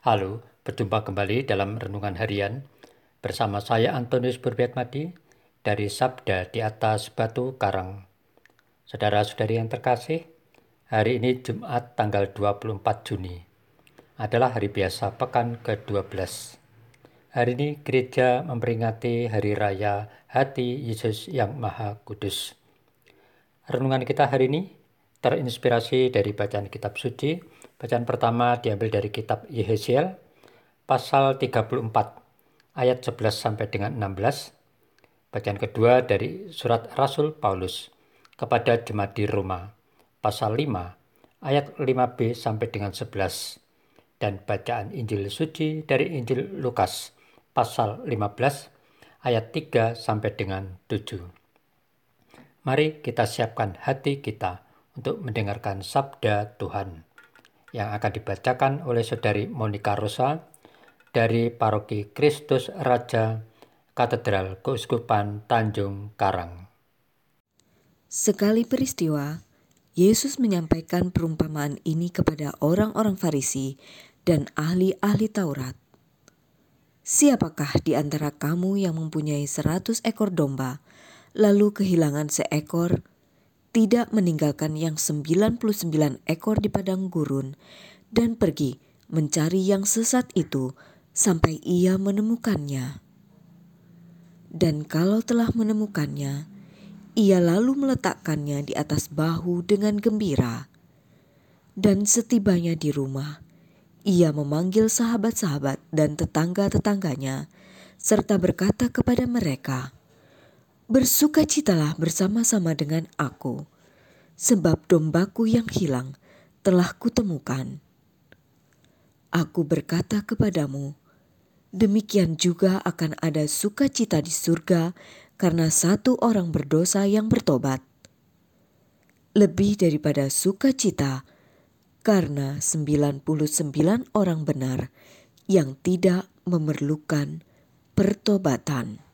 Halo, berjumpa kembali dalam Renungan Harian bersama saya Antonius Burbiatmadi dari Sabda di atas Batu Karang. Saudara-saudari yang terkasih, hari ini Jumat tanggal 24 Juni adalah hari biasa pekan ke-12. Hari ini gereja memperingati Hari Raya Hati Yesus yang Maha Kudus. Renungan kita hari ini terinspirasi dari bacaan kitab suci. Bacaan pertama diambil dari kitab Yehesiel pasal 34 ayat 11 sampai dengan 16. Bacaan kedua dari surat Rasul Paulus kepada jemaat di Roma pasal 5 ayat 5b sampai dengan 11 dan bacaan Injil suci dari Injil Lukas pasal 15 ayat 3 sampai dengan 7. Mari kita siapkan hati kita untuk mendengarkan sabda Tuhan yang akan dibacakan oleh Saudari Monica Rosa dari Paroki Kristus Raja Katedral Keuskupan Tanjung Karang. Sekali peristiwa, Yesus menyampaikan perumpamaan ini kepada orang-orang Farisi dan ahli-ahli Taurat. Siapakah di antara kamu yang mempunyai seratus ekor domba, lalu kehilangan seekor, tidak meninggalkan yang 99 ekor di padang gurun dan pergi mencari yang sesat itu sampai ia menemukannya. Dan kalau telah menemukannya, ia lalu meletakkannya di atas bahu dengan gembira. Dan setibanya di rumah, ia memanggil sahabat-sahabat dan tetangga-tetangganya, serta berkata kepada mereka, Bersukacitalah bersama-sama dengan aku, sebab dombaku yang hilang telah kutemukan. Aku berkata kepadamu, demikian juga akan ada sukacita di surga karena satu orang berdosa yang bertobat. Lebih daripada sukacita karena 99 orang benar yang tidak memerlukan pertobatan.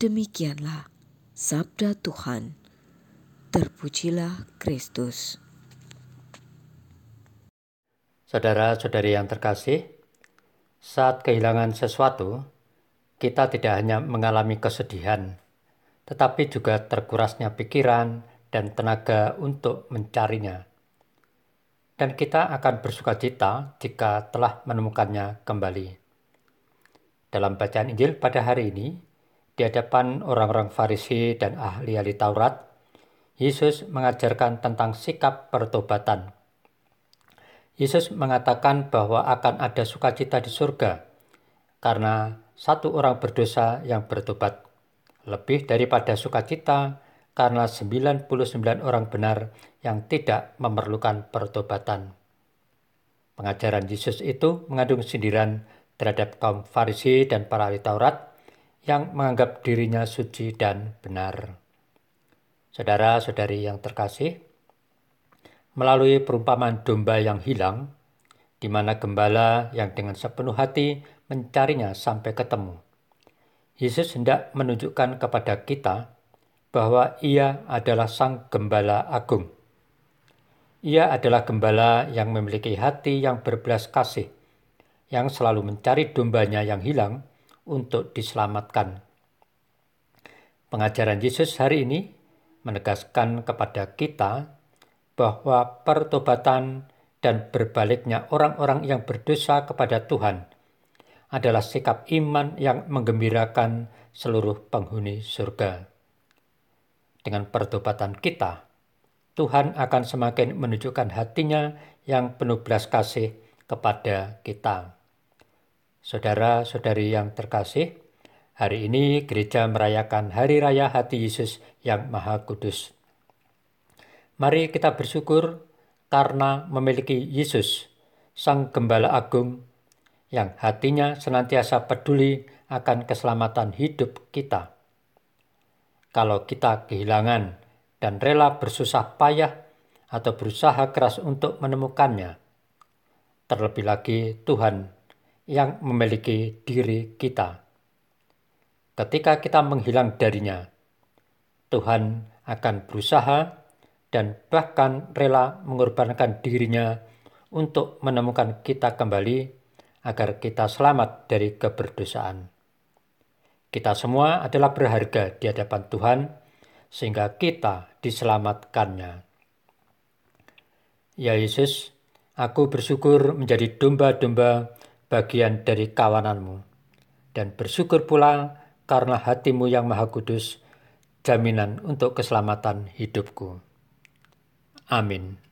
Demikianlah sabda Tuhan. Terpujilah Kristus. Saudara-saudari yang terkasih, saat kehilangan sesuatu, kita tidak hanya mengalami kesedihan, tetapi juga terkurasnya pikiran dan tenaga untuk mencarinya. Dan kita akan bersuka cita jika telah menemukannya kembali. Dalam bacaan Injil pada hari ini, di hadapan orang-orang Farisi dan ahli-ahli Taurat, Yesus mengajarkan tentang sikap pertobatan. Yesus mengatakan bahwa akan ada sukacita di surga karena satu orang berdosa yang bertobat, lebih daripada sukacita karena 99 orang benar yang tidak memerlukan pertobatan. Pengajaran Yesus itu mengandung sindiran terhadap kaum Farisi dan para ahli Taurat yang menganggap dirinya suci dan benar. Saudara-saudari yang terkasih, melalui perumpamaan domba yang hilang, di mana gembala yang dengan sepenuh hati mencarinya sampai ketemu. Yesus hendak menunjukkan kepada kita bahwa ia adalah sang gembala agung. Ia adalah gembala yang memiliki hati yang berbelas kasih, yang selalu mencari dombanya yang hilang untuk diselamatkan. Pengajaran Yesus hari ini menegaskan kepada kita bahwa pertobatan dan berbaliknya orang-orang yang berdosa kepada Tuhan adalah sikap iman yang menggembirakan seluruh penghuni surga. Dengan pertobatan kita, Tuhan akan semakin menunjukkan hatinya yang penuh belas kasih kepada kita. Saudara-saudari yang terkasih, hari ini gereja merayakan Hari Raya Hati Yesus yang Maha Kudus. Mari kita bersyukur karena memiliki Yesus, Sang Gembala Agung, yang hatinya senantiasa peduli akan keselamatan hidup kita. Kalau kita kehilangan dan rela bersusah payah atau berusaha keras untuk menemukannya, terlebih lagi Tuhan yang memiliki diri kita. Ketika kita menghilang darinya, Tuhan akan berusaha dan bahkan rela mengorbankan dirinya untuk menemukan kita kembali agar kita selamat dari keberdosaan. Kita semua adalah berharga di hadapan Tuhan, sehingga kita diselamatkannya. Ya Yesus, aku bersyukur menjadi domba-domba bagian dari kawananmu, dan bersyukur pula karena hatimu yang maha kudus, jaminan untuk keselamatan hidupku. Amin.